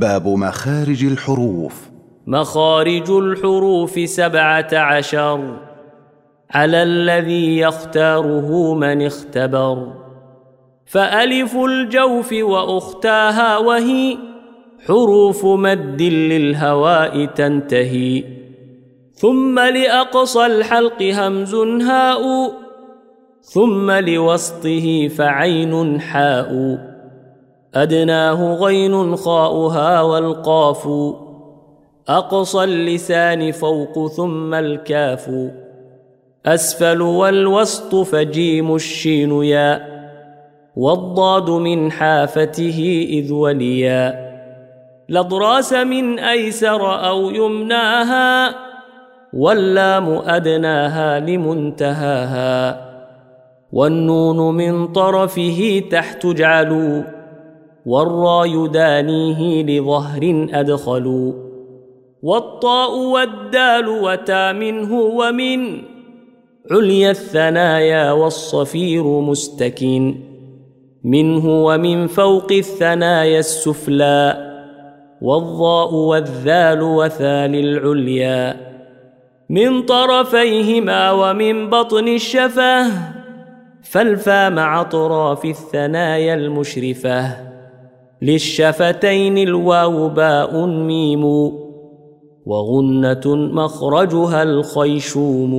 باب مخارج الحروف. مخارج الحروف سبعة عشر. على الذي يختاره من اختبر. فألف الجوف وأختاها وهي. حروف مد للهواء تنتهي. ثم لأقصى الحلق همز هاء. ثم لوسطه فعين حاء. أدناه غين خاؤها والقاف. أقصى اللسان فوق ثم الكاف. أسفل والوسط فجيم الشين يا. والضاد من حافته إذ وليا. لضراس من أيسر أو يمناها. واللام أدناها لمنتهاها. والنون من طرفه تحت جعلوا. والراء يدانيه لظهر أدخلوا والطاء والدال وتا منه ومن عليا الثنايا والصفير مستكين منه ومن فوق الثنايا السفلى والضاء والذال وثال العليا من طرفيهما ومن بطن الشفاه فالفا مع أطراف الثنايا المشرفة. للشفتين الواو باء ميم وغنة مخرجها الخيشوم.